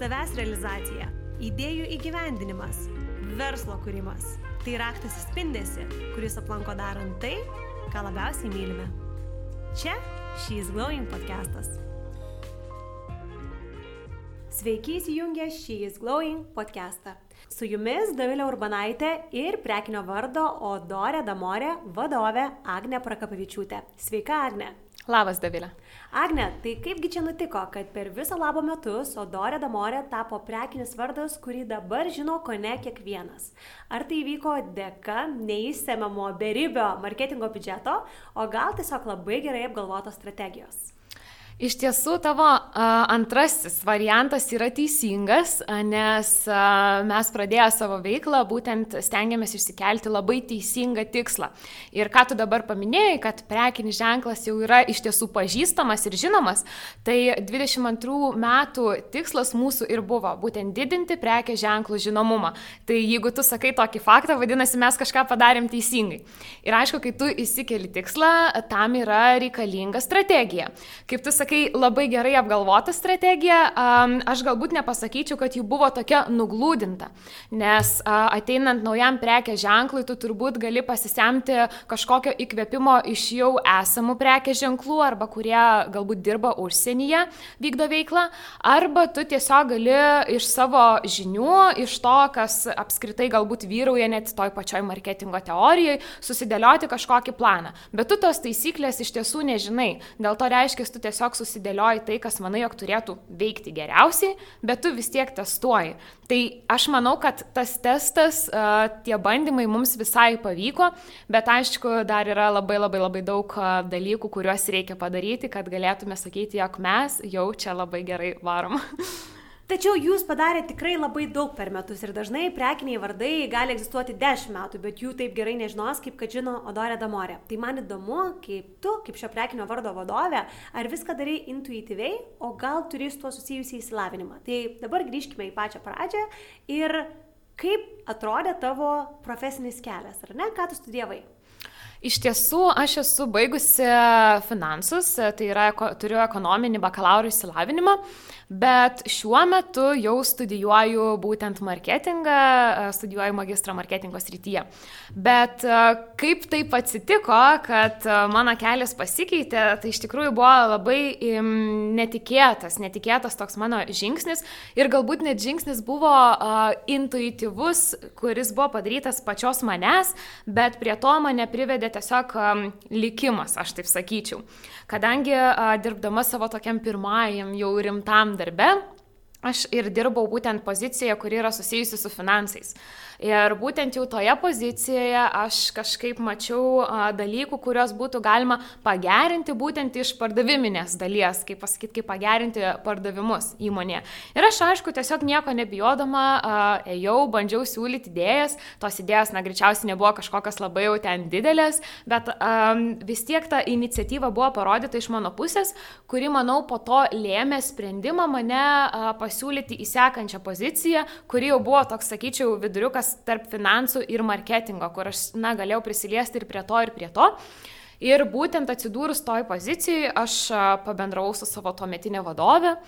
savęs realizacija, idėjų įgyvendinimas, verslo kūrimas. Tai raktas įspindėsi, kuris aplanko darant tai, ką labiausiai mylime. Čia She's Glowing podcastas. Sveiki įsijungę She's Glowing podcastą. Su jumis Davilė Urbanaitė ir prekinio vardo Odorė Damorė vadovė Agne Prakapavičiūtė. Sveika, Agne. Labas, Davilė. Agne, tai kaipgi čia nutiko, kad per visą labo metus Odorė Damorė tapo prekinis vardas, kurį dabar žino ko ne kiekvienas? Ar tai įvyko dėka neįsiemiamo beribio marketingo biudžeto, o gal tiesiog labai gerai apgalvotos strategijos? Iš tiesų, tavo a, antrasis variantas yra teisingas, a, nes a, mes pradėję savo veiklą būtent stengiamės išsikelti labai teisingą tikslą. Ir ką tu dabar paminėjai, kad prekinis ženklas jau yra iš tiesų pažįstamas ir žinomas, tai 22 metų tikslas mūsų ir buvo būtent didinti prekės ženklų žinomumą. Tai jeigu tu sakai tokį faktą, vadinasi, mes kažką padarėm teisingai. Ir aišku, kai tu įsikeli tikslą, tam yra reikalinga strategija. Kaip tu sakai, sakai, labai gerai apgalvota strategija, aš galbūt nepasakyčiau, kad ji buvo tokia nuglūdinta, nes ateinant naujam prekės ženklui, tu turbūt gali pasisemti kažkokio įkvėpimo iš jau esamų prekės ženklų arba kurie galbūt dirba užsienyje, vykdo veiklą, arba tu tiesiog gali iš savo žinių, iš to, kas apskritai galbūt vyrauja net toj pačioj marketingo teorijoje, susidėlioti kažkokį planą. Bet tu tos taisyklės iš tiesų nežinai. Dėl to reiškia, tu tiesiog susidėlioji tai, kas manai, jog turėtų veikti geriausiai, bet tu vis tiek testuoji. Tai aš manau, kad tas testas, tie bandymai mums visai pavyko, bet aišku, dar yra labai labai labai daug dalykų, kuriuos reikia padaryti, kad galėtume sakyti, jog mes jau čia labai gerai varom. Tačiau jūs padarėte tikrai labai daug per metus ir dažnai prekiniai vardai gali egzistuoti 10 metų, bet jų taip gerai nežinos, kaip kad žino Odorė Damorė. Tai man įdomu, kaip tu, kaip šio prekinio vardo vadovė, ar viską darai intuityviai, o gal turi su tuo susijusį įsilavinimą. Tai dabar grįžkime į pačią pradžią ir kaip atrodė tavo profesinis kelias, ar ne, ką tu studijavai? Iš tiesų, aš esu baigusi finansus, tai yra, turiu ekonominį bakalauro išsilavinimą, bet šiuo metu jau studijuoju būtent marketingą, studijuoju magistrą marketingo srityje. Bet kaip taip atsitiko, kad mano kelias pasikeitė, tai iš tikrųjų buvo labai netikėtas, netikėtas toks mano žingsnis ir galbūt net žingsnis buvo intuityvus, kuris buvo padarytas pačios manęs, bet prie to mane privedė tiesiog likimas, aš taip sakyčiau. Kadangi dirbdama savo tokiam pirmajam jau rimtam darbe, aš ir dirbau būtent pozicijoje, kuri yra susijusi su finansais. Ir būtent jau toje pozicijoje aš kažkaip mačiau dalykų, kuriuos būtų galima pagerinti būtent iš pardaviminės dalies, kaip pasakyti, kaip pagerinti pardavimus įmonėje. Ir aš aišku, tiesiog nieko nebijodama ėjau, bandžiau siūlyti idėjas, tos idėjas, na, greičiausiai nebuvo kažkokios labai jau ten didelės, bet a, vis tiek ta iniciatyva buvo parodyta iš mano pusės, kuri, manau, po to lėmė sprendimą mane a, pasiūlyti į sekančią poziciją, kuri jau buvo toks, sakyčiau, viduriukas tarp finansų ir marketingo, kur aš, na, galėjau prisiliesti ir prie to, ir prie to. Ir būtent atsidūrus toj pozicijai aš pabendravau su savo tuometinė vadovė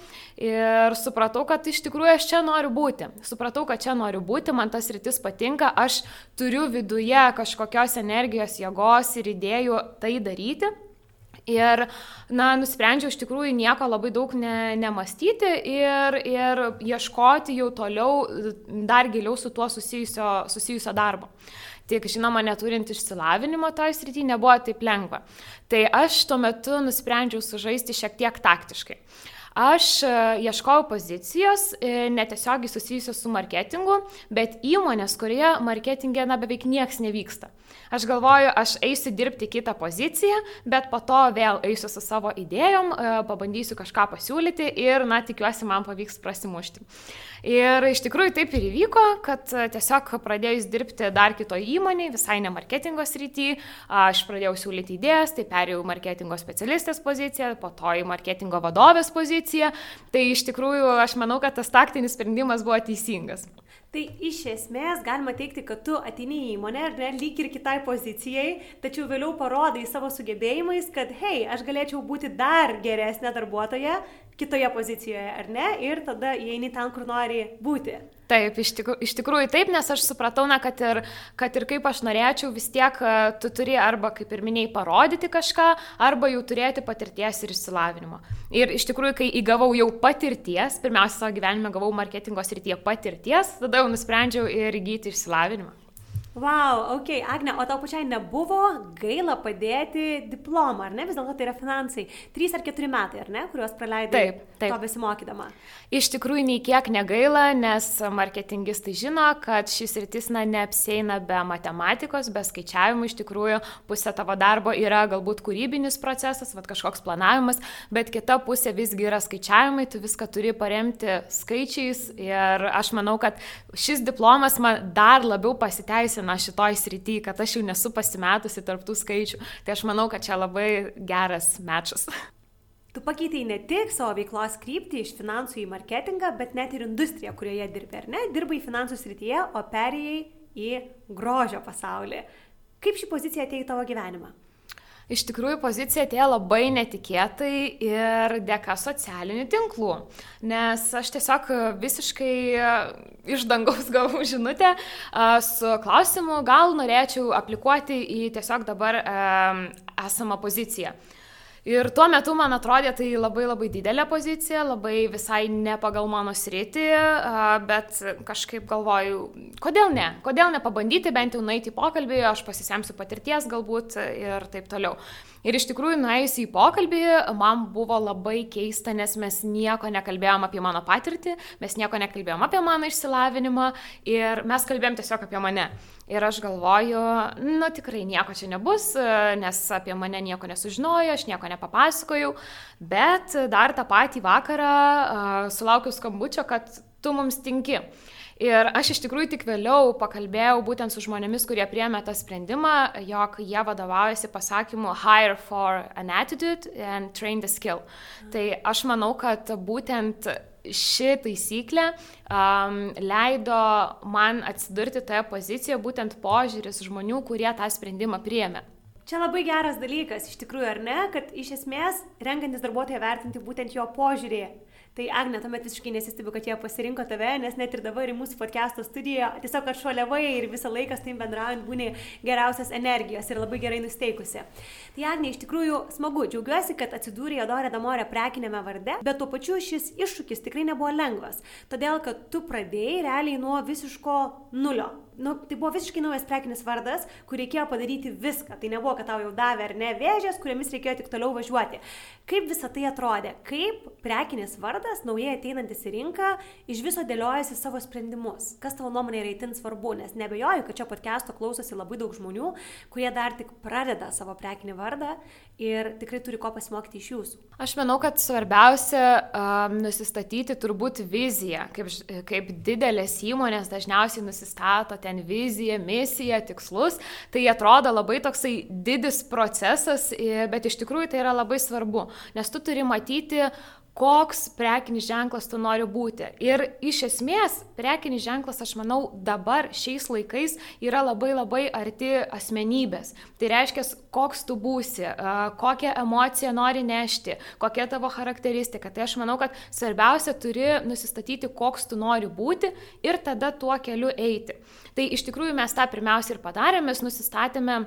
ir supratau, kad iš tikrųjų aš čia noriu būti. Supratau, kad čia noriu būti, man tas rytis patinka, aš turiu viduje kažkokios energijos, jėgos ir idėjų tai daryti. Ir, na, nusprendžiau iš tikrųjų nieko labai daug ne, nemastyti ir, ir ieškoti jau toliau dar giliau su tuo susijusio, susijusio darbo. Tik, žinoma, neturint išsilavinimo toj srity nebuvo taip lengva. Tai aš tuo metu nusprendžiau sužaisti šiek tiek taktiškai. Aš e, ieškojau pozicijos e, netiesiogiai susijusios su marketingu, bet įmonės, kurioje marketingė na, beveik nieks nevyksta. Aš galvoju, aš eisiu dirbti kitą poziciją, bet po to vėl eisiu su savo idėjom, e, pabandysiu kažką pasiūlyti ir, na, tikiuosi, man pavyks prasimušti. Ir iš tikrųjų taip ir įvyko, kad tiesiog pradėjus dirbti dar kitoje įmonėje, visai ne marketingo srity, aš pradėjau siūlyti idėjas, tai perėjau marketingo specialistės poziciją, po to į marketingo vadovės poziciją. Tai iš tikrųjų aš manau, kad tas taktinis sprendimas buvo teisingas. Tai iš esmės galima teikti, kad tu ateini į įmonę ir ne lyg ir kitai pozicijai, tačiau vėliau parodai savo sugebėjimais, kad, hei, aš galėčiau būti dar geresnė darbuotoja kitoje pozicijoje, ar ne? Ir tada įeini ten, kur nori būti. Taip, iš, tikr iš tikrųjų taip, nes aš supratau, na, kad ir, kad ir kaip aš norėčiau, vis tiek e, tu turi arba, kaip ir minėjai, parodyti kažką, arba jau turėti patirties ir išsilavinimo. Ir iš tikrųjų, kai įgavau jau patirties, pirmiausia, savo gyvenime gavau marketingo srityje patirties, tada jau nusprendžiau ir įgyti išsilavinimą. Wow, ok, Agne, o tau pačiai nebuvo gaila padėti diplomą, ar ne? Vis dėlto tai yra finansai. Trys ar keturi metai, ar ne, kuriuos praleidai taip, taip. to besimokydama. Iš tikrųjų, nei kiek negaila, nes marketingistai žino, kad šis rytis na, neapsėina be matematikos, be skaičiavimų. Iš tikrųjų, pusė tavo darbo yra galbūt kūrybinis procesas, va, kažkoks planavimas, bet kita pusė visgi yra skaičiavimai, tu viską turi paremti skaičiais. Ir aš manau, kad šis diplomas man dar labiau pasiteisina pasiteisina šitoj srity, kad aš jau nesu pasimetusi tarptų skaičių. Tai aš manau, kad čia labai geras mečas. Tu pakeitai ne tik savo veiklos kryptį iš finansų į marketingą, bet net ir industriją, kurioje dirbi, ar ne? Dirbai finansų srityje, o perėjai į grožio pasaulį. Kaip ši pozicija atėjo į tavo gyvenimą? Iš tikrųjų, pozicija atėjo labai netikėtai ir dėka socialinių tinklų, nes aš tiesiog visiškai iš dangaus gavau žinutę su klausimu, gal norėčiau aplikuoti į tiesiog dabar esamą poziciją. Ir tuo metu man atrodė tai labai labai didelė pozicija, labai visai ne pagal mano sritį, bet kažkaip galvoju, kodėl ne, kodėl nepabandyti bent jau nueiti į pokalbį, aš pasisemsiu patirties galbūt ir taip toliau. Ir iš tikrųjų, nuėjus į pokalbį, man buvo labai keista, nes mes nieko nekalbėjom apie mano patirtį, mes nieko nekalbėjom apie mano išsilavinimą ir mes kalbėjom tiesiog apie mane. Ir aš galvoju, nu tikrai nieko čia nebus, nes apie mane nieko nesužinojo, aš nieko nepapasakojau, bet dar tą patį vakarą sulaukiu skambučio, kad tu mums tinki. Ir aš iš tikrųjų tik vėliau pakalbėjau būtent su žmonėmis, kurie priemė tą sprendimą, jog jie vadovaujasi pasakymu hire for an attitude and train the skill. Tai aš manau, kad būtent ši taisyklė um, leido man atsidurti toje pozicijoje, būtent požiūris žmonių, kurie tą sprendimą priemė. Čia labai geras dalykas, iš tikrųjų, ar ne, kad iš esmės renkantis darbuotoją vertinti būtent jo požiūrį Tai Agne, tuomet visiškai nesistebiu, kad jie pasirinko tave, nes net ir dabar į mūsų podcast'o studiją tiesiog atšuoliavai ir visą laiką su tim bendraujant būni geriausias energijos ir labai gerai nusteikusi. Tai Agne, iš tikrųjų smagu, džiaugiuosi, kad atsidūrė Jodorė Damorė prekinėme varde, bet tuo pačiu šis iššūkis tikrai nebuvo lengvas, todėl kad tu pradėjai realiai nuo visiško nulio nu, tai buvo visiškai naujas prekinis vardas, kur reikėjo padaryti viską. Tai nebuvo, kad tau jau davė ar ne vėžės, kuriamis reikėjo tik toliau važiuoti. Kaip visa tai atrodė? Kaip prekinis vardas, naujai ateinantis į rinką, iš viso dėliojasi savo sprendimus? Kas tavo nuomonė yra įtin svarbu? Nes nebejoju, kad čia podcast'o klausosi labai daug žmonių, kurie dar tik pradeda savo prekinį vardą ir tikrai turi ko pasimokyti iš jūsų. Aš manau, kad svarbiausia um, nusistatyti turbūt viziją. Kaip, kaip didelės įmonės dažniausiai nusistato ten viziją, misiją, tikslus. Tai atrodo labai toksai didis procesas, bet iš tikrųjų tai yra labai svarbu, nes tu turi matyti, koks prekinis ženklas tu nori būti. Ir iš esmės prekinis ženklas, aš manau, dabar šiais laikais yra labai labai arti asmenybės. Tai reiškia, koks tu būsi, kokią emociją nori nešti, kokia tavo charakteristika. Tai aš manau, kad svarbiausia turi nusistatyti, koks tu nori būti ir tada tuo keliu eiti. Tai iš tikrųjų mes tą pirmiausia ir padarėme, mes nusistatėme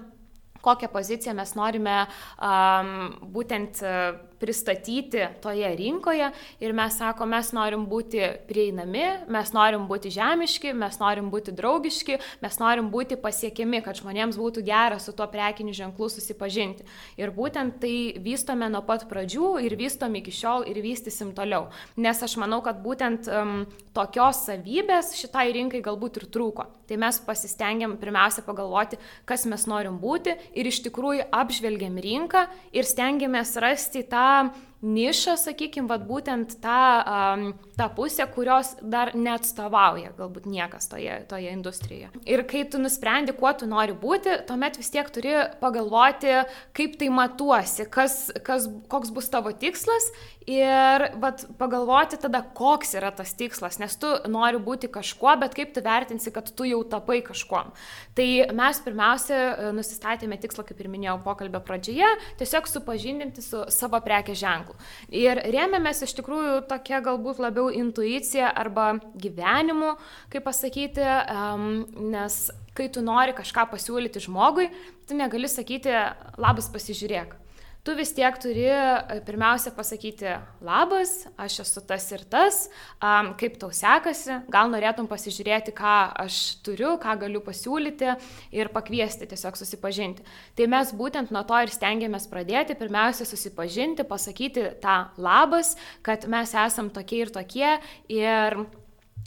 kokią poziciją mes norime um, būtent uh, pristatyti toje rinkoje ir mes sakom, mes norim būti prieinami, mes norim būti žemiški, mes norim būti draugiški, mes norim būti pasiekiami, kad žmonėms būtų gera su tuo prekiniu ženklu susipažinti. Ir būtent tai vystome nuo pat pradžių ir vystom iki šiol ir vystysim toliau. Nes aš manau, kad būtent um, tokios savybės šitai rinkai galbūt ir trūko. Tai mes pasistengiam pirmiausia pagalvoti, kas mes norim būti ir iš tikrųjų apžvelgiam rinką ir stengiamės rasti tą da nišą, sakykime, vad būtent tą, tą pusę, kurios dar neatstovauja galbūt niekas toje, toje industrijoje. Ir kai tu nusprendi, kuo tu nori būti, tuomet vis tiek turi pagalvoti, kaip tai matuosi, kas, kas, koks bus tavo tikslas ir vat, pagalvoti tada, koks yra tas tikslas, nes tu nori būti kažkuo, bet kaip tu vertinsi, kad tu jau tapai kažkuom. Tai mes pirmiausia e, nusistatėme tikslą, kaip ir minėjau pokalbio pradžioje, tiesiog supažindinti su savo prekės ženklu. Ir rėmėmės iš tikrųjų tokia galbūt labiau intuicija arba gyvenimu, kaip pasakyti, um, nes kai tu nori kažką pasiūlyti žmogui, tu negali sakyti, labas pasižiūrėk tu vis tiek turi e, pirmiausia pasakyti labas, aš esu tas ir tas, um, kaip tau sekasi, gal norėtum pasižiūrėti, ką aš turiu, ką galiu pasiūlyti ir pakviesti tiesiog susipažinti. Tai mes būtent nuo to ir stengiamės pradėti, pirmiausia susipažinti, pasakyti tą labas, kad mes esam tokie ir tokie ir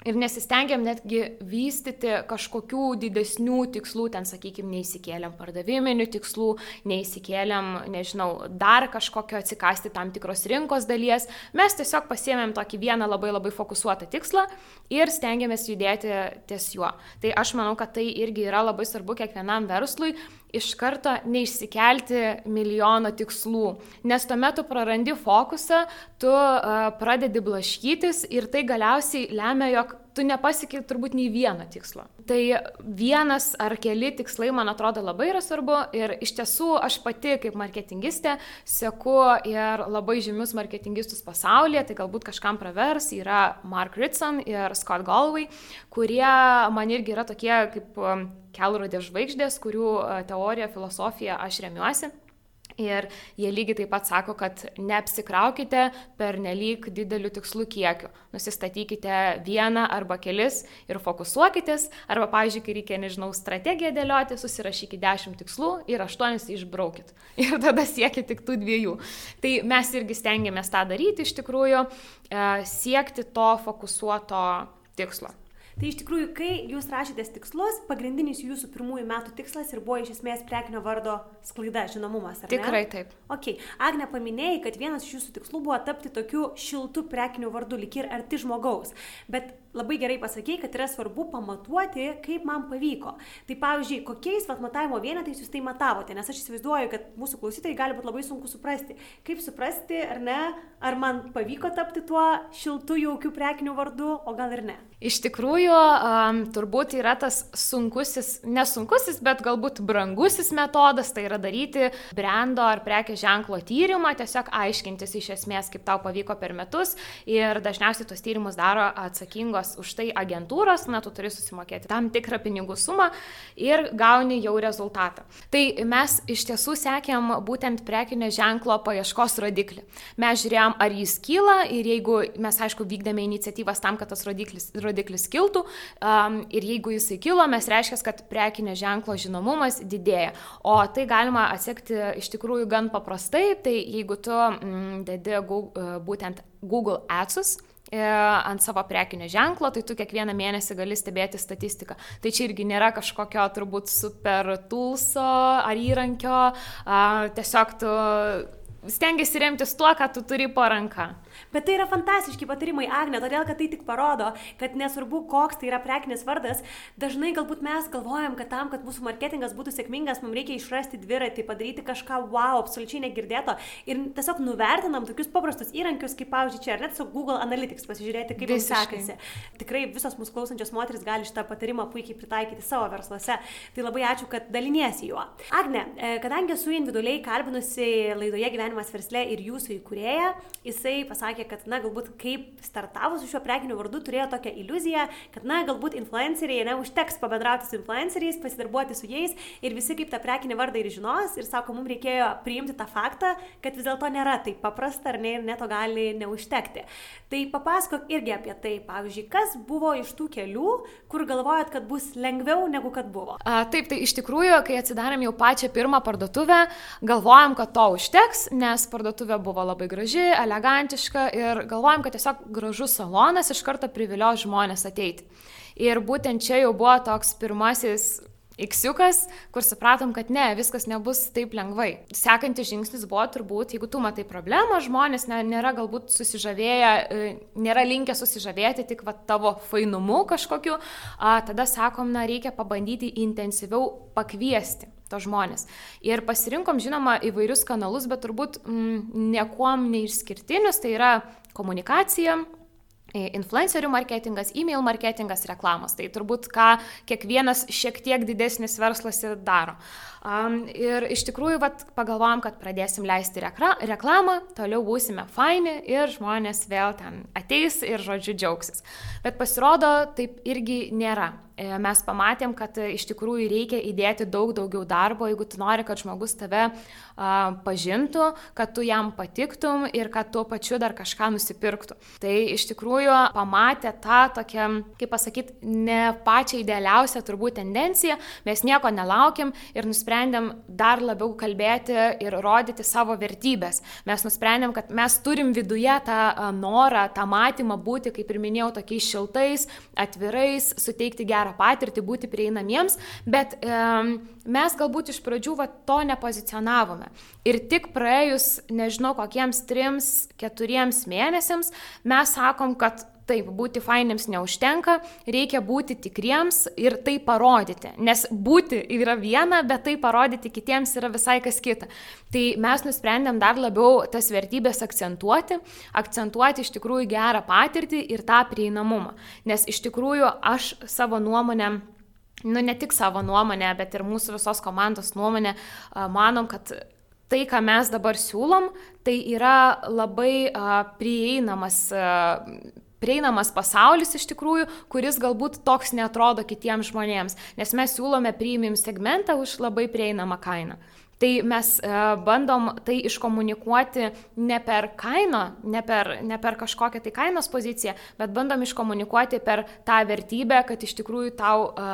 Ir nesistengiam netgi vystyti kažkokių didesnių tikslų, ten, sakykime, neįsikėliam pardaviminių tikslų, neįsikėliam, nežinau, dar kažkokio atsikasti tam tikros rinkos dalies. Mes tiesiog pasiemėm tokį vieną labai labai fokusuotą tikslą ir stengiamės judėti ties juo. Tai aš manau, kad tai irgi yra labai svarbu kiekvienam verslui iš karto neišsikelti milijono tikslų, nes tuomet tu prarandi fokusą, tu uh, pradedi blaškytis ir tai galiausiai lemia, jog tu nepasieki turbūt nei vieno tikslo. Tai vienas ar keli tikslai, man atrodo, labai yra svarbu ir iš tiesų aš pati kaip marketingistė seku ir labai žymius marketingistus pasaulyje, tai galbūt kažkam pravers, yra Mark Ritson ir Scott Galway, kurie man irgi yra tokie kaip kelrodė žvaigždės, kurių e, teorija, filosofija aš remiuosi. Ir jie lygiai taip pat sako, kad neapsikraukite per nelik didelių tikslų kiekių. Nusistatykite vieną arba kelis ir fokusuokitės. Arba, pavyzdžiui, kai reikia, nežinau, strategiją dėlioti, susirašykite dešimt tikslų ir aštuonis išbraukit. Ir tada siekite tik tų dviejų. Tai mes irgi stengiamės tą daryti iš tikrųjų, e, siekti to fokusuoto tikslo. Tai iš tikrųjų, kai jūs rašytės tikslus, pagrindinis jūsų pirmųjų metų tikslas ir buvo iš esmės prekinio vardo sklaida, žinomumas. Tikrai taip. Ok, Agne paminėjai, kad vienas iš jūsų tikslų buvo tapti tokiu šiltu prekiniu vardu, lik ir arti žmogaus. Bet labai gerai pasakėjai, kad yra svarbu pamatuoti, kaip man pavyko. Tai pavyzdžiui, kokiais vat, matavimo vienetais jūs tai matavote, nes aš įsivaizduoju, kad mūsų klausytojai gali būti labai sunku suprasti. Kaip suprasti, ar ne, ar man pavyko tapti tuo šiltu, jaukiu prekiniu vardu, o gal ir ne. Iš tikrųjų, um, turbūt yra tas sunkusis, nesunkusis, bet galbūt brangusis metodas, tai yra daryti brendo ar prekės ženklo tyrimą, tiesiog aiškintis iš esmės, kaip tau pavyko per metus ir dažniausiai tos tyrimus daro atsakingos atsakingos už tai agentūros, na, tu turi susimokėti tam tikrą pinigų sumą ir gauni jau rezultatą. Tai mes iš tiesų sekėm būtent prekinio ženklo paieškos rodiklį. Mes žiūrėjom, ar jis kyla ir jeigu mes, aišku, vykdėme iniciatyvas tam, kad tas rodiklis, rodiklis kiltų um, ir jeigu jisai kilo, mes reiškia, kad prekinio ženklo žinomumas didėja. O tai galima atsekti iš tikrųjų gan paprastai, tai jeigu tu mm, dedi būtent Google Adsus, E, ant savo prekinio ženklo, tai tu kiekvieną mėnesį gali stebėti statistiką. Tai čia irgi nėra kažkokio turbūt super tulso ar įrankio, tiesiog tu stengiasi remtis tuo, ką tu turi po ranka. Bet tai yra fantastiški patarimai, Agne, todėl kad tai tik parodo, kad nesvarbu, koks tai yra prekinis vardas, dažnai galbūt mes galvojam, kad tam, kad mūsų marketingas būtų sėkmingas, mums reikia išrasti dviratį, padaryti kažką wow, absoliučiai negirdėto ir tiesiog nuvertinam tokius paprastus įrankius, kaip, pavyzdžiui, čia ar net su Google Analytics pasižiūrėti, kaip jums sekasi. Tikrai visos mūsų klausančios moteris gali šitą patarimą puikiai pritaikyti savo versluose. Tai labai ačiū, kad daliniesi juo. Agne, e, kadangi esu individualiai kalbinusi laidoje gyvenimas versle ir jūsų įkūrėja, jisai pasakė, sakė, kad, na, galbūt kaip startavo su šiuo prekiniu vardu, turėjo tokią iliuziją, kad, na, galbūt influenceriai, ne, užteks pabendrauti su influenceriais, pasidarbuoti su jais ir visi kaip tą prekinį vardą ir žinos. Ir sako, mums reikėjo priimti tą faktą, kad vis dėlto nėra taip paprasta ar ne, ir neto gali neužtekti. Tai papasakok irgi apie tai, pavyzdžiui, kas buvo iš tų kelių, kur galvojat, kad bus lengviau negu kad buvo. A, taip, tai iš tikrųjų, kai atsidarėm jau pačią pirmą parduotuvę, galvojom, kad to užteks, nes parduotuvė buvo labai graži, elegantiška ir galvojam, kad tiesiog gražus salonas iš karto privilios žmonės ateiti. Ir būtent čia jau buvo toks pirmasis iksiukas, kur supratom, kad ne, viskas nebus taip lengvai. Sekantis žingsnis buvo turbūt, jeigu tu matai problemą, žmonės nėra galbūt susižavėję, e, nėra linkę susižavėti tik va, tavo fainumu kažkokiu, a, tada sakom, na, reikia pabandyti intensyviau pakviesti to žmonės. Ir pasirinkom, žinoma, įvairius kanalus, bet turbūt mm, niekuom neišskirtinius, tai yra komunikacija, influencerių marketingas, e-mail marketingas, reklamos. Tai turbūt ką kiekvienas šiek tiek didesnis verslas ir daro. Um, ir iš tikrųjų, vat, pagalvojom, kad pradėsim leisti rekra, reklamą, toliau būsime faini ir žmonės vėl ten ateis ir, žodžiu, džiaugsis. Bet pasirodo, taip irgi nėra. E, mes pamatėm, kad e, iš tikrųjų reikia įdėti daug daugiau darbo, jeigu tu nori, kad žmogus tave a, pažintų, kad tu jam patiktum ir kad tuo pačiu dar kažką nusipirktų. Tai iš tikrųjų pamatė tą tokią, kaip pasakyti, ne pačią idealiausią turbūt tendenciją, mes nieko nelaukiam ir nusprendėm dar labiau kalbėti ir rodyti savo vertybės. Mes nusprendėm, kad mes turim viduje tą norą, tą matymą būti, kaip ir minėjau, tokiais šiltais, atvirais, suteikti gerą patirtį, būti prieinamiems, bet e, mes galbūt iš pradžių va, to nepozicionavome. Ir tik praėjus, nežinau, kokiems trims, keturiems mėnesiams mes sakom, kad Taip, būti fainėms neužtenka, reikia būti tikriems ir tai parodyti. Nes būti yra viena, bet tai parodyti kitiems yra visai kas kita. Tai mes nusprendėm dar labiau tas vertybės akcentuoti, akcentuoti iš tikrųjų gerą patirtį ir tą prieinamumą. Nes iš tikrųjų aš savo nuomonę nu ne tik savo nuomonę, bet ir mūsų visos komandos nuomonę, manom, kad tai, ką mes dabar siūlom, tai yra labai prieinamas prieinamas pasaulis iš tikrųjų, kuris galbūt toks netrodo kitiems žmonėms, nes mes siūlome premium segmentą už labai prieinamą kainą. Tai mes e, bandom tai iškomunikuoti ne per kainą, ne per, ne per kažkokią tai kainos poziciją, bet bandom iškomunikuoti per tą vertybę, kad iš tikrųjų tau e,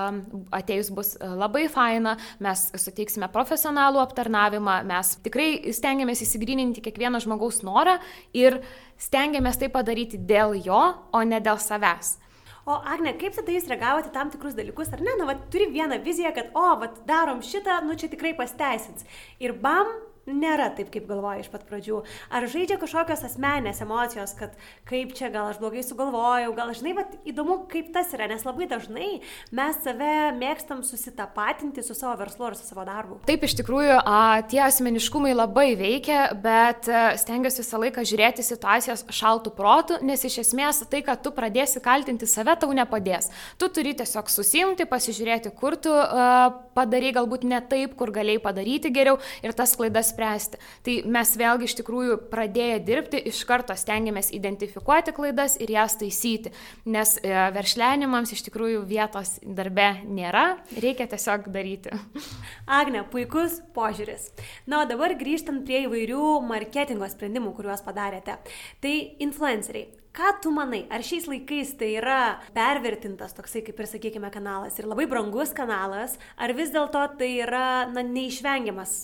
atėjus bus e, labai faina, mes suteiksime profesionalų aptarnavimą, mes tikrai stengiamės įsigryninti kiekvieno žmogaus norą ir stengiamės tai padaryti dėl jo, o ne dėl savęs. O Agne, kaip tada jūs reagavote tam tikrus dalykus, ar ne? Na, va, turi vieną viziją, kad, o, va, darom šitą, nu čia tikrai pasteisins. Ir bam, nėra taip, kaip galvoja iš pat pradžių. Ar žaidžia kažkokios asmenės emocijos, kad kaip čia, gal aš blogai sugalvojau, gal žinai, bet įdomu, kaip tas yra, nes labai dažnai mes save mėgstam susitapatinti su savo verslu ar su savo darbu. Taip, iš tikrųjų, a, tie asmeniškumai labai veikia, bet a, stengiuosi visą laiką žiūrėti situacijas šaltų protų, nes iš esmės tai, kad tu pradėsi kaltinti save, tau nepadės. Tu turi tiesiog susimti, pasižiūrėti, kur tu a, padarai galbūt ne taip, kur galėjai padaryti geriau ir tas klaidas spręsti. Tai mes vėlgi iš tikrųjų pradėję dirbti, iš karto stengiamės identifikuoti klaidas ir jas taisyti, nes e, veršlenimams iš tikrųjų vietos darbe nėra, reikia tiesiog daryti. Agne, puikus požiūris. Na, o dabar grįžtant prie įvairių marketingo sprendimų, kuriuos padarėte. Tai influenceriai. Ką tu manai, ar šiais laikais tai yra pervertintas toksai, kaip ir sakykime, kanalas ir labai brangus kanalas, ar vis dėlto tai yra, na, neišvengiamas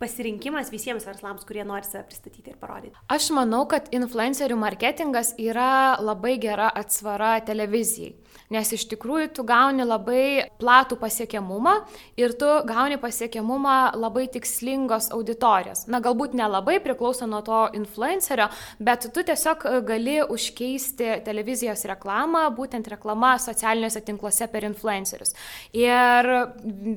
pasirinkimas visiems verslams, kurie nori save pristatyti ir parodyti? Aš manau, kad influencerių marketingas yra labai gera atsvara televizijai nes iš tikrųjų tu gauni labai platų pasiekiamumą ir tu gauni pasiekiamumą labai tikslingos auditorijos. Na, galbūt nelabai priklauso nuo to influencerio, bet tu tiesiog e, gali užkeisti televizijos reklamą, būtent reklama socialiniuose tinkluose per influencerius. Ir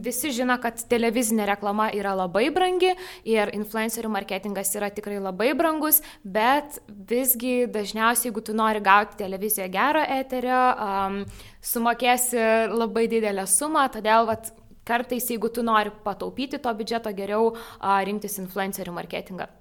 visi žino, kad televizinė reklama yra labai brangi ir influencerių marketingas yra tikrai labai brangus, bet visgi dažniausiai, jeigu tu nori gauti televiziją gero eterio, um, sumokėsi labai didelę sumą, todėl vat, kartais, jeigu tu nori pataupyti to biudžeto, geriau a, rinktis influencerių marketingą.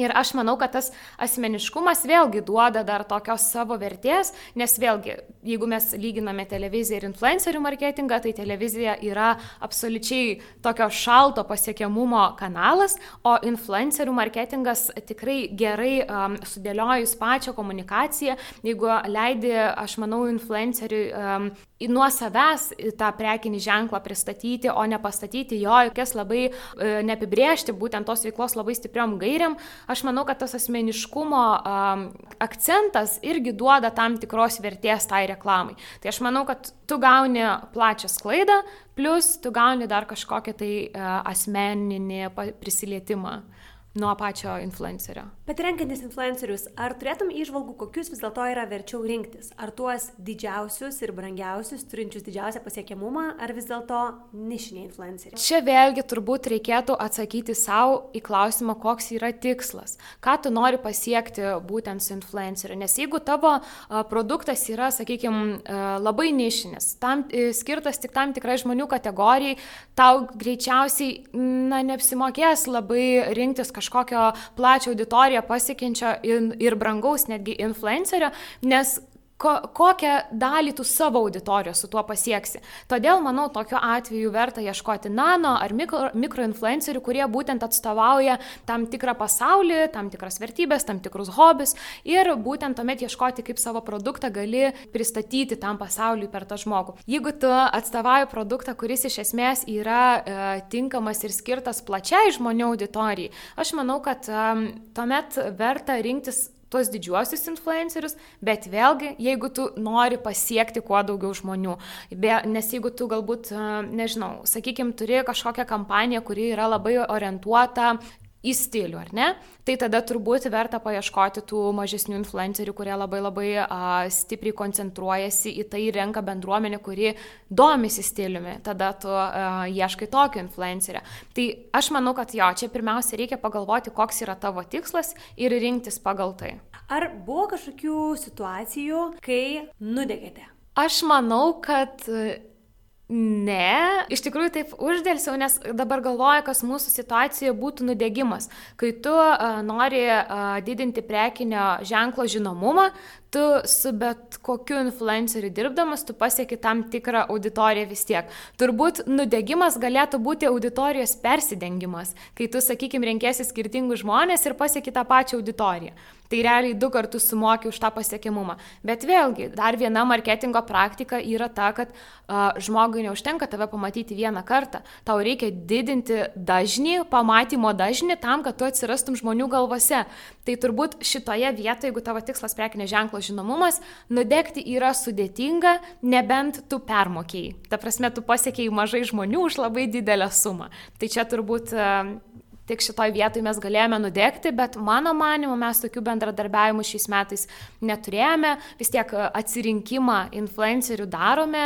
Ir aš manau, kad tas asmeniškumas vėlgi duoda dar tokios savo vertės, nes vėlgi, jeigu mes lyginame televiziją ir influencerių marketingą, tai televizija yra absoliučiai tokio šalto pasiekiamumo kanalas, o influencerių marketingas tikrai gerai um, sudėliojus pačią komunikaciją, jeigu leidi, aš manau, influenceriui um, nuo savęs tą prekinį ženklą pristatyti, o ne pastatyti jo jokias labai e, neapibriežti būtent tos veiklos labai stipriom gairiam, aš manau, kad tas asmeniškumo um, akcentas irgi duoda tam tikros vertės tai reklamai. Tai aš manau, kad tu gauni plačią sklaidą, plus tu gauni dar kažkokią tai uh, asmeninį prisilietimą nuo pačio influencerio. Bet renkantis influencerius, ar turėtum išvalgų, kokius vis dėlto yra verčiau rinktis? Ar tuos didžiausius ir brangiausius, turinčius didžiausią pasiekiamumą, ar vis dėlto nišiniai influenceriai? Čia vėlgi turbūt reikėtų atsakyti savo į klausimą, koks yra tikslas. Ką tu nori pasiekti būtent su influenceriu. Nes jeigu tavo produktas yra, sakykime, labai nišinis, tam, skirtas tik tam tikrai žmonių kategorijai, tau greičiausiai, na, neapsimokės labai rinktis kažką kažkokio plačio auditoriją pasiekiančio ir brangaus netgi influencerio, nes ko, kokią dalį tu savo auditorijos su tuo pasieksi. Todėl, manau, tokiu atveju verta ieškoti nano ar mikro, mikroinfluencerių, kurie būtent atstovauja tam tikrą pasaulį, tam tikras vertybės, tam tikrus hobis ir būtent tuomet ieškoti, kaip savo produktą gali pristatyti tam pasauliui per tą žmogų. Jeigu tu atstovauji produktą, kuris iš esmės yra e, tinkamas ir skirtas plačiai žmonių auditorijai, aš manau, kad e, tuomet verta rinktis tuos didžiuosius influencerius, bet vėlgi, jeigu tu nori pasiekti kuo daugiau žmonių, be, nes jeigu tu galbūt, nežinau, sakykime, turi kažkokią kampaniją, kuri yra labai orientuota į stilių, ar ne? Tai tada turbūt verta paieškoti tų mažesnių influencerių, kurie labai labai a, stipriai koncentruojasi į tai renka bendruomenę, kuri domisi stiliumi. Tada tu a, ieškai tokio influencerio. Tai aš manau, kad jo, čia pirmiausia reikia pagalvoti, koks yra tavo tikslas ir rinktis pagal tai. Ar buvo kažkokių situacijų, kai nudegėte? Aš manau, kad Ne, iš tikrųjų taip uždėlsiau, nes dabar galvoju, kas mūsų situacijoje būtų nudegimas. Kai tu uh, nori uh, didinti prekinio ženklo žinomumą, tu su bet kokiu influenceriu dirbdamas, tu pasieki tam tikrą auditoriją vis tiek. Turbūt nudegimas galėtų būti auditorijos persidengimas, kai tu, sakykime, renkėsi skirtingus žmonės ir pasieki tą pačią auditoriją. Tai realiai du kartus sumoki už tą pasiekimumą. Bet vėlgi, dar viena marketingo praktika yra ta, kad uh, žmogui neužtenka tave pamatyti vieną kartą. Tau reikia didinti dažnį, pamatymo dažnį tam, kad tu atsirastum žmonių galvose. Tai turbūt šitoje vietoje, jeigu tavo tikslas prekinė ženklo žinomumas, nudegti yra sudėtinga, nebent tu permokėjai. Ta prasme, tu pasiekėjai mažai žmonių už labai didelę sumą. Tai čia turbūt tik šitoj vietoj mes galėjome nudegti, bet mano manimu mes tokių bendradarbiavimų šiais metais neturėjome. Vis tiek atsirinkimą influencerių darome,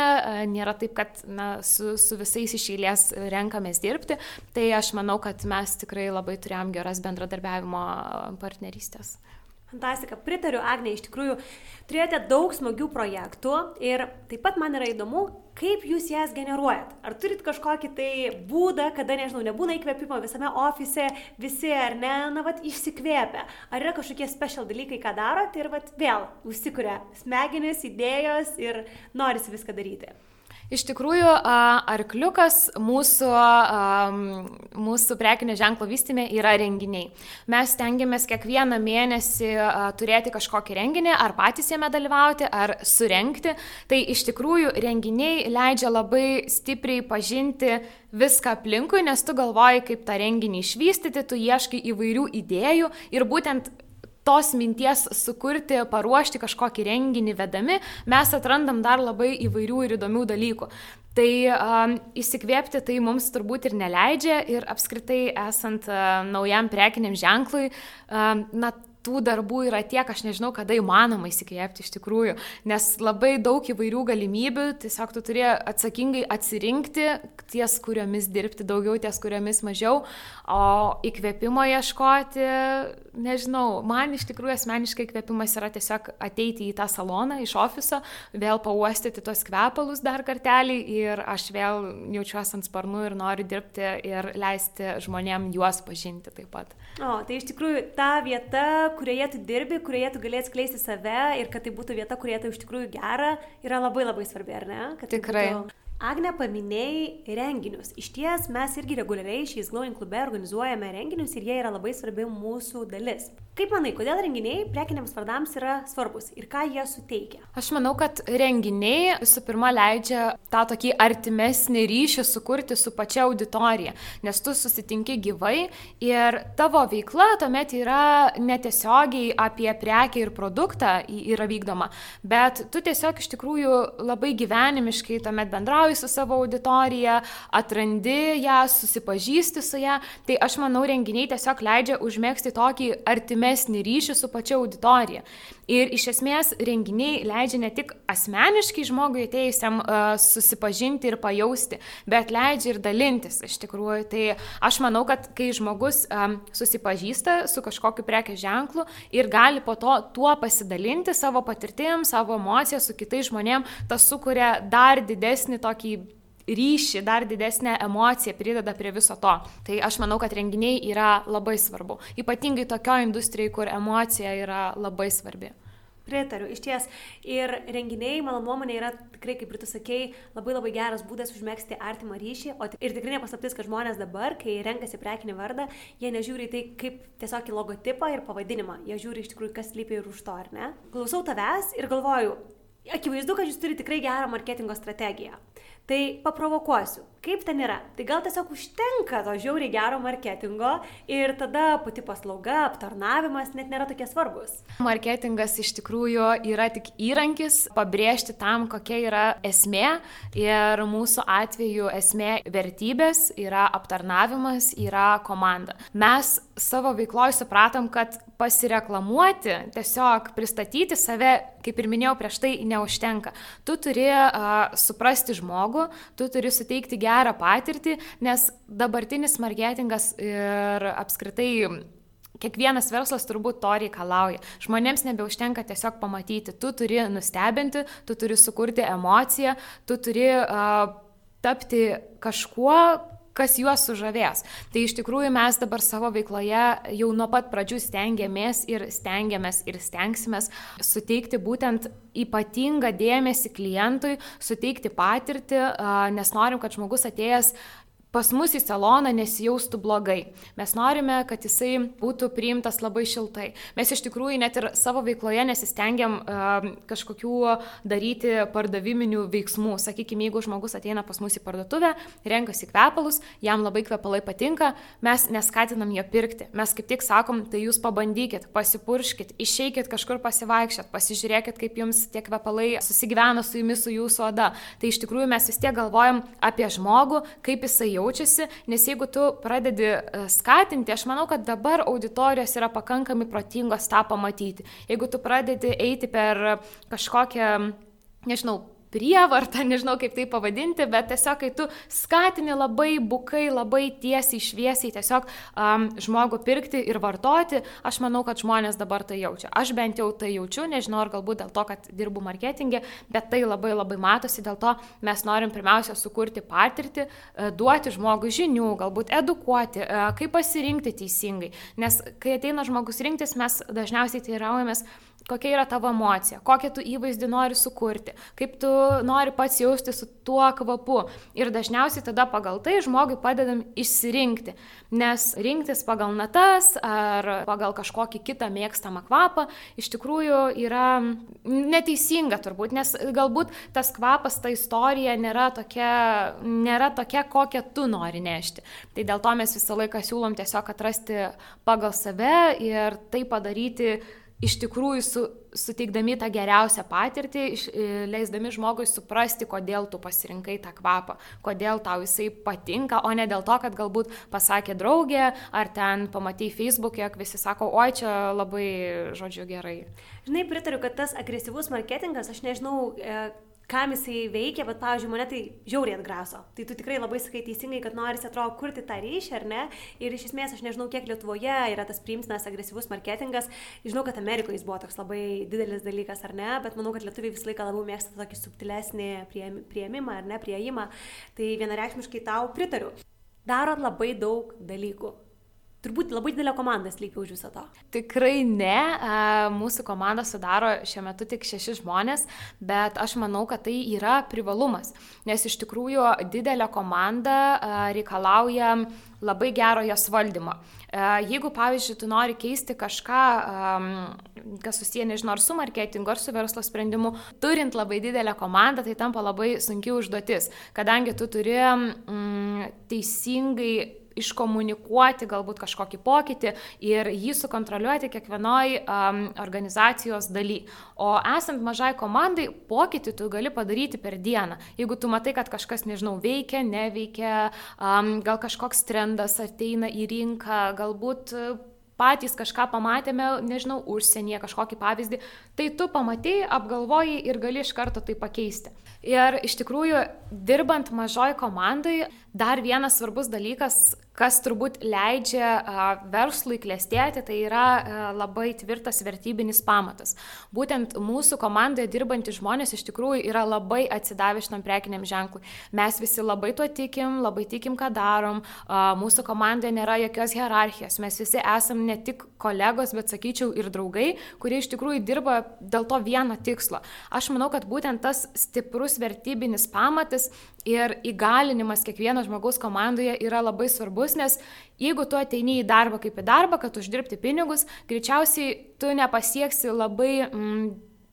nėra taip, kad na, su, su visais iš eilės renkamės dirbti. Tai aš manau, kad mes tikrai labai turėjom geras bendradarbiavimo partnerystės. Fantastika, pritariu, Agne, iš tikrųjų turėjote daug smagių projektų ir taip pat man yra įdomu, kaip jūs jas generuojat. Ar turit kažkokį tai būdą, kada, nežinau, nebūna įkvėpimo visame ofise, visi ar ne, na, vad, išsikvėpia. Ar yra kažkokie special dalykai, ką darot ir, vad, vėl užsikuria smegenis, idėjos ir norisi viską daryti. Iš tikrųjų, arkliukas mūsų, mūsų prekinio ženklo vystymė yra renginiai. Mes stengiamės kiekvieną mėnesį turėti kažkokį renginį, ar patys jame dalyvauti, ar surenkti. Tai iš tikrųjų renginiai leidžia labai stipriai pažinti viską aplinkui, nes tu galvoji, kaip tą renginį išvystyti, tu ieškai įvairių idėjų ir būtent tos minties sukurti, paruošti kažkokį renginį vedami, mes atrandam dar labai įvairių ir įdomių dalykų. Tai um, įsikvėpti tai mums turbūt ir neleidžia ir apskritai esant uh, naujam prekiniam ženklui, um, na, tų darbų yra tiek, aš nežinau, kada įmanoma įsikvėpti iš tikrųjų, nes labai daug įvairių galimybių, tiesiog tu turi atsakingai atsirinkti ties kuriomis dirbti daugiau, ties kuriomis mažiau, o įkvėpimo ieškoti, nežinau, man iš tikrųjų asmeniškai įkvėpimas yra tiesiog ateiti į tą saloną iš ofiso, vėl pauostyti tos kvepalus dar kartelį ir aš vėl jaučiuosi ant sparnų ir noriu dirbti ir leisti žmonėm juos pažinti taip pat. O, tai iš tikrųjų ta vieta, kurioje tu dirbi, kurioje tu galėsi skleisti save ir kad tai būtų vieta, kurioje tai iš tikrųjų gera, yra labai labai svarbi, ar ne? Kad tai Tikrai. Tai būtų Agne paminėjai renginius. Iš ties mes irgi reguliariai šiais Glowing klube organizuojame renginius ir jie yra labai svarbi mūsų dalis. Kaip manai, kodėl renginiai prekiniams vardams yra svarbus ir ką jie suteikia? Aš manau, kad renginiai visų pirma leidžia tą tokį artimesnį ryšį sukurti su pačia auditorija, nes tu susitinki gyvai ir tavo veikla tuomet yra netiesiogiai apie prekę ir produktą yra vykdoma, bet tu tiesiog iš tikrųjų labai gyvenimiškai tuomet bendrauji bendrauji su savo auditorija, atrandi ją, susipažįsti su ją. Tai aš manau, renginiai tiesiog leidžia užmėgsti tokį artimesnį ryšį su pačia auditorija. Ir iš esmės renginiai leidžia ne tik asmeniškai žmogui atėjusiam uh, susipažinti ir pajausti, bet leidžia ir dalintis iš tikrųjų. Tai aš manau, kad kai žmogus um, susipažįsta su kažkokiu prekės ženklu ir gali po to tuo pasidalinti savo patirtim, savo emociją su kitais žmonėmis, tas sukuria dar didesnį tokį ryšį, dar didesnę emociją prideda prie viso to. Tai aš manau, kad renginiai yra labai svarbu. Ypatingai tokio industrijai, kur emocija yra labai svarbi. Pritariu, iš ties. Ir renginiai, mano nuomonė, yra tikrai, kaip ir tu sakei, labai labai geras būdas užmėgsti artimą ryšį. O ir tikrai nepaslaptis, kad žmonės dabar, kai renkasi prekinį vardą, jie nežiūri tai kaip tiesiog į logotipą ir pavadinimą. Jie žiūri iš tikrųjų, kas lypi ir už to, ar ne? Klausau tavęs ir galvoju, akivaizdu, kad jūs turite tikrai gerą marketingo strategiją. Tai paprovokuosiu, kaip ten yra. Tai gal tiesiog užtenka to žiauriai gero marketingo ir tada pati paslauga, aptarnavimas net nėra tokie svarbus. Marketingas iš tikrųjų yra tik įrankis pabrėžti tam, kokia yra esmė ir mūsų atveju esmė vertybės yra aptarnavimas, yra komanda. Mes savo veikloje supratom, kad pasireklamuoti, tiesiog pristatyti save, kaip ir minėjau prieš tai, neužtenka. Tu turi uh, suprasti žmogų, tu turi suteikti gerą patirtį, nes dabartinis marketingas ir apskritai Kiekvienas verslas turbūt to reikalauja. Žmonėms nebeužtenka tiesiog pamatyti, tu turi nustebinti, tu turi sukurti emociją, tu turi uh, tapti kažkuo, kas juos sužavės. Tai iš tikrųjų mes dabar savo veikloje jau nuo pat pradžių stengiamės ir stengiamės ir stengsimės suteikti būtent ypatingą dėmesį klientui, suteikti patirtį, nes norim, kad žmogus atėjęs pas mus į saloną nesijaustų blogai. Mes norime, kad jisai būtų priimtas labai šiltai. Mes iš tikrųjų net ir savo veikloje nesistengiam uh, kažkokių daryti pardaviminių veiksmų. Sakykime, jeigu žmogus ateina pas mus į parduotuvę, renkasi kvepalus, jam labai kvepalai patinka, mes neskatinam jo pirkti. Mes kaip tik sakom, tai jūs pabandykit, pasipurškit, išeikit kažkur pasivaikščiot, pasižiūrėkit, kaip jums tie kvepalai susigyvena su jumis, su jūsų oda. Tai iš tikrųjų mes vis tiek galvojam apie žmogų, kaip jisai jaučiasi, nes jeigu tu pradedi e, skatinti, aš manau, kad dabar auditorijos yra pakankamai protingos tą pamatyti. Jeigu tu pradedi eiti per kažkokią, nežinau, prievartą, nežinau kaip tai pavadinti, bet tiesiog kai tu skatini labai bukai, labai tiesiai, šviesiai tiesiog um, žmogų pirkti ir vartoti, aš manau, kad žmonės dabar tai jaučia. Aš bent jau tai jaučiu, nežinau ar galbūt dėl to, kad dirbu marketingė, bet tai labai labai matosi, dėl to mes norim pirmiausia sukurti patirtį, e, duoti žmogui žinių, galbūt edukuoti, e, kaip pasirinkti teisingai. Nes kai ateina žmogus rinktis, mes dažniausiai teiraujamės, kokia yra tavo emocija, kokią tu įvaizdį nori sukurti, kaip tu nori pats jausti su tuo kvapu. Ir dažniausiai tada pagal tai žmogui padedam išsirinkti, nes rinktis pagal natas ar pagal kažkokį kitą mėgstamą kvapą iš tikrųjų yra neteisinga turbūt, nes galbūt tas kvapas, ta istorija nėra tokia, nėra tokia kokią tu nori nešti. Tai dėl to mes visą laiką siūlom tiesiog atrasti pagal save ir tai padaryti iš tikrųjų su, suteikdami tą geriausią patirtį, iš, e, leisdami žmogui suprasti, kodėl tu pasirinkai tą kvapą, kodėl tau jisai patinka, o ne dėl to, kad galbūt pasakė draugė, ar ten pamatai Facebook'e, jog visi sako, oi čia labai, žodžiu, gerai. Žinai, pritariu, kad tas agresyvus marketingas, aš nežinau, e, kam jisai veikia, bet, pavyzdžiui, mane tai žiauriai atgraso. Tai tu tikrai labai sakai teisingai, kad norisi, atrodo, kurti tą ryšį, ar ne? Ir iš esmės aš nežinau, kiek Lietuvoje yra tas priimtinas agresyvus marketingas. Žinau, kad Amerikoje jis buvo toks labai didelis dalykas, ar ne? Bet manau, kad lietuviai visą laiką labiau mėgsta tokį subtilesnį prieimimą, ar ne, prieimą. Tai vienareikšmiškai tau pritariu. Darot labai daug dalykų turbūt labai didelė komanda slypi už viso to. Tikrai ne, mūsų komanda sudaro šiuo metu tik šeši žmonės, bet aš manau, kad tai yra privalumas, nes iš tikrųjų didelė komanda reikalauja labai gero jos valdymo. Jeigu, pavyzdžiui, tu nori keisti kažką, kas susiję, nežinau, ar su marketingu, ar su verslo sprendimu, turint labai didelę komandą, tai tampa labai sunki užduotis, kadangi tu turi mm, teisingai iškomunikuoti galbūt kažkokį pokytį ir jį sukontroliuoti kiekvienoj um, organizacijos daly. O esant mažai komandai, pokytį tu gali padaryti per dieną. Jeigu tu matai, kad kažkas, nežinau, veikia, neveikia, um, gal kažkoks trendas ateina į rinką, galbūt patys kažką pamatėme, nežinau, užsienyje kažkokį pavyzdį, tai tu pamatėjai, apgalvojai ir gali iš karto tai pakeisti. Ir iš tikrųjų, dirbant mažoj komandai, dar vienas svarbus dalykas, kas turbūt leidžia verslui klėstėti, tai yra labai tvirtas vertybinis pamatas. Būtent mūsų komandoje dirbantys žmonės iš tikrųjų yra labai atsidavę šitam prekiniam ženklui. Mes visi labai tuo tikim, labai tikim, ką darom. Mūsų komandoje nėra jokios hierarchijos. Mes visi esam ne tik kolegos, bet sakyčiau ir draugai, kurie iš tikrųjų dirba dėl to vieno tikslo. Aš manau, kad būtent tas stiprus vertybinis pamatas ir įgalinimas kiekvieno žmogaus komandoje yra labai svarbus, nes jeigu tu ateini į darbą kaip į darbą, kad uždirbti pinigus, greičiausiai tu nepasieksi labai mm,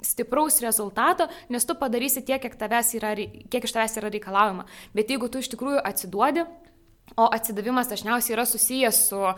stipraus rezultato, nes tu padarysi tiek, kiek, yra, kiek iš tavęs yra reikalaujama. Bet jeigu tu iš tikrųjų atsiduodi, O atsidavimas dažniausiai yra susijęs su a,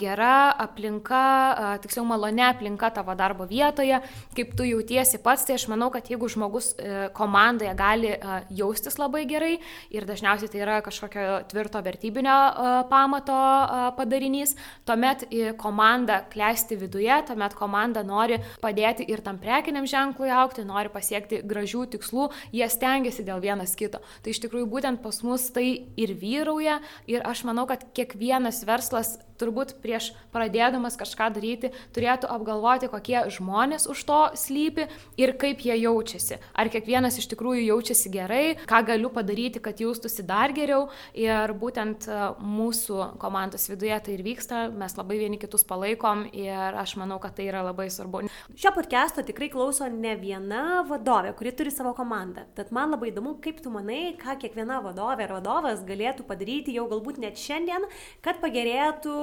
gera aplinka, a, tiksliau malonia aplinka tavo darbo vietoje, kaip tu jautiesi pats, tai aš manau, kad jeigu žmogus e, komandoje gali a, jaustis labai gerai ir dažniausiai tai yra kažkokio tvirto vertybinio a, pamato a, padarinys, tuomet komanda klesti viduje, tuomet komanda nori padėti ir tam prekiniam ženklui aukti, nori pasiekti gražių tikslų, jie stengiasi dėl vienas kito. Tai iš tikrųjų būtent pas mus tai ir vyrauja Ir aš manau, kad kiekvienas verslas turbūt prieš pradėdamas kažką daryti turėtų apgalvoti, kokie žmonės už to slypi ir kaip jie jaučiasi. Ar kiekvienas iš tikrųjų jaučiasi gerai, ką galiu padaryti, kad jaustųsi dar geriau. Ir būtent e, mūsų komandos viduje tai ir vyksta, mes labai vieni kitus palaikom ir aš manau, kad tai yra labai svarbu. Šio podcast'o tikrai klauso ne viena vadovė, kuri turi savo komandą. Tad man labai įdomu, kaip tu manai, ką kiekviena vadovė ar vadovas galėtų padaryti jau galbūt net šiandien, kad pagerėtų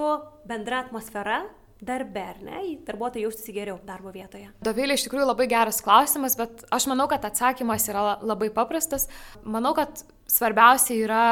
bendra atmosfera darbe, ar ne, darbuotojai jaustųsi geriau darbo vietoje? Dovilė, iš tikrųjų labai geras klausimas, bet aš manau, kad atsakymas yra labai paprastas. Manau, kad svarbiausia yra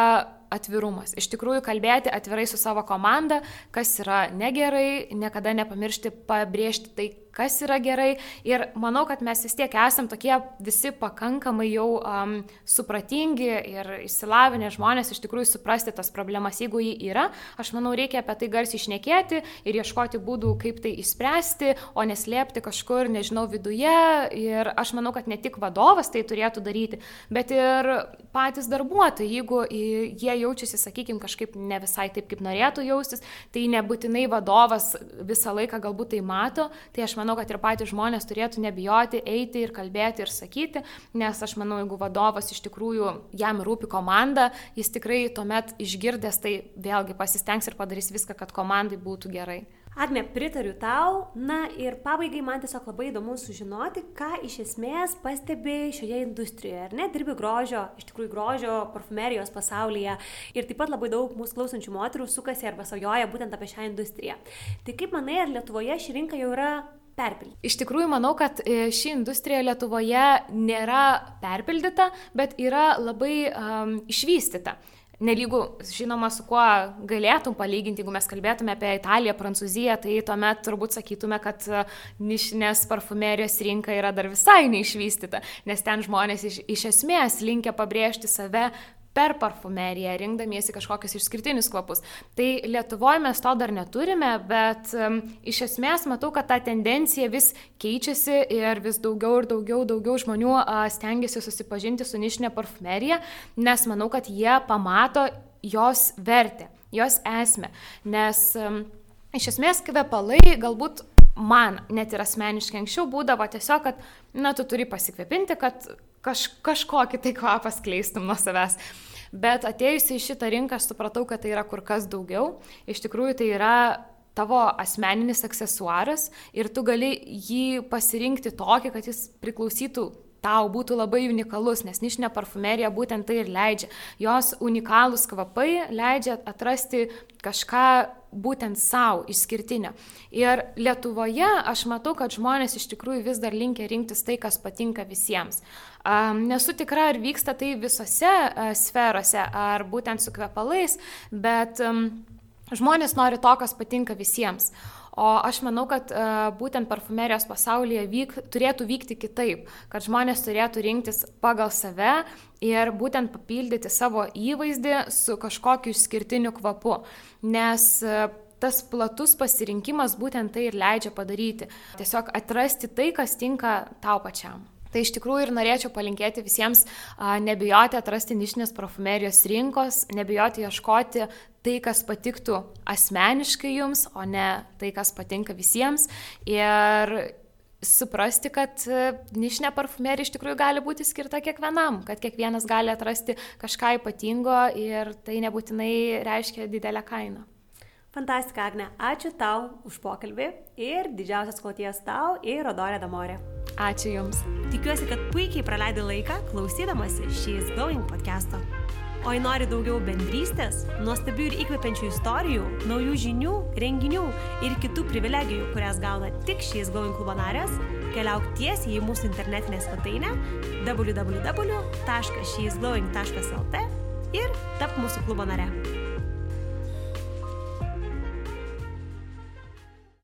atvirumas. Iš tikrųjų, kalbėti atvirai su savo komanda, kas yra negerai, niekada nepamiršti pabrėžti tai, kas yra gerai. Ir manau, kad mes vis tiek esam tokie visi pakankamai jau um, supratingi ir išsilavinę žmonės iš tikrųjų suprasti tas problemas, jeigu jį yra. Aš manau, reikia apie tai garsiai išnekėti ir ieškoti būdų, kaip tai išspręsti, o neslėpti kažkur, nežinau, viduje. Ir aš manau, kad ne tik vadovas tai turėtų daryti, bet ir patys darbuotojai, jeigu jie jaučiasi, sakykime, kažkaip ne visai taip, kaip norėtų jaustis, tai nebūtinai vadovas visą laiką galbūt tai mato, tai aš manau, kad ir patys žmonės turėtų nebijoti eiti ir kalbėti ir sakyti, nes aš manau, jeigu vadovas iš tikrųjų jam rūpi komanda, jis tikrai tuomet išgirdęs tai vėlgi pasistengs ir padarys viską, kad komandai būtų gerai. Agne, pritariu tau. Na ir pabaigai man tiesiog labai įdomu sužinoti, ką iš esmės pastebi šioje industrijoje. Ar ne, dirbi grožio, iš tikrųjų grožio, parfumerijos pasaulyje. Ir taip pat labai daug mūsų klausančių moterų sukasi arba svajoja būtent apie šią industriją. Tai kaip manai, ar Lietuvoje ši rinka jau yra perpildyta. Iš tikrųjų, manau, kad e, ši industrija Lietuvoje nėra perpildyta, bet yra labai um, išvystyta. Nelygu, žinoma, su kuo galėtum palyginti, jeigu mes kalbėtume apie Italiją, Prancūziją, tai tuomet turbūt sakytume, kad e, nišinės parfumerijos rinka yra dar visai neišvystyta, nes ten žmonės iš, iš esmės linkia pabrėžti save per parfumeriją, rinkdamiesi kažkokius išskirtinius kvapus. Tai Lietuvoje mes to dar neturime, bet um, iš esmės matau, kad ta tendencija vis keičiasi ir vis daugiau ir daugiau, daugiau žmonių uh, stengiasi susipažinti su nišinė parfumerija, nes manau, kad jie pamato jos vertę, jos esmę. Nes um, iš esmės kvepalai galbūt man net ir asmeniškai anksčiau būdavo tiesiog, kad, na, tu turi pasikvėpinti, kad kaž, kažkokį tai kvapą skleistum nuo savęs. Bet atėjusi į šitą rinką supratau, kad tai yra kur kas daugiau. Iš tikrųjų tai yra tavo asmeninis aksesuaras ir tu gali jį pasirinkti tokį, kad jis priklausytų tau būtų labai unikalus, nes nišinė parfumerija būtent tai ir leidžia. Jos unikalūs kvapai leidžia atrasti kažką būtent savo išskirtinio. Ir Lietuvoje aš matau, kad žmonės iš tikrųjų vis dar linkia rinktis tai, kas patinka visiems. Nesu tikra, ar vyksta tai visose sferose, ar būtent su kvepalais, bet žmonės nori to, kas patinka visiems. O aš manau, kad būtent parfumerijos pasaulyje vyk, turėtų vykti kitaip, kad žmonės turėtų rinktis pagal save ir būtent papildyti savo įvaizdį su kažkokiu išskirtiniu kvapu. Nes tas platus pasirinkimas būtent tai ir leidžia padaryti. Tiesiog atrasti tai, kas tinka tau pačiam. Tai iš tikrųjų ir norėčiau palinkėti visiems a, nebijoti atrasti nišinės parfumerijos rinkos, nebijoti ieškoti tai, kas patiktų asmeniškai jums, o ne tai, kas patinka visiems. Ir suprasti, kad nišinė parfumerija iš tikrųjų gali būti skirta kiekvienam, kad kiekvienas gali atrasti kažką ypatingo ir tai nebūtinai reiškia didelę kainą. Fantastika, Agne. Ačiū tau už pokalbį ir didžiausias kloties tau ir Rodorė Damorė. Ačiū Jums. Tikiuosi, kad puikiai praleidai laiką klausydamasi She's Going podcast'o. O jei nori daugiau bendrystės, nuostabių ir įkvepiančių istorijų, naujų žinių, renginių ir kitų privilegijų, kurias gauna tik She's Going klubo narės, keliauk tiesiai į mūsų internetinę svetainę www.sheisglowing.lt ir tap mūsų klubo nare.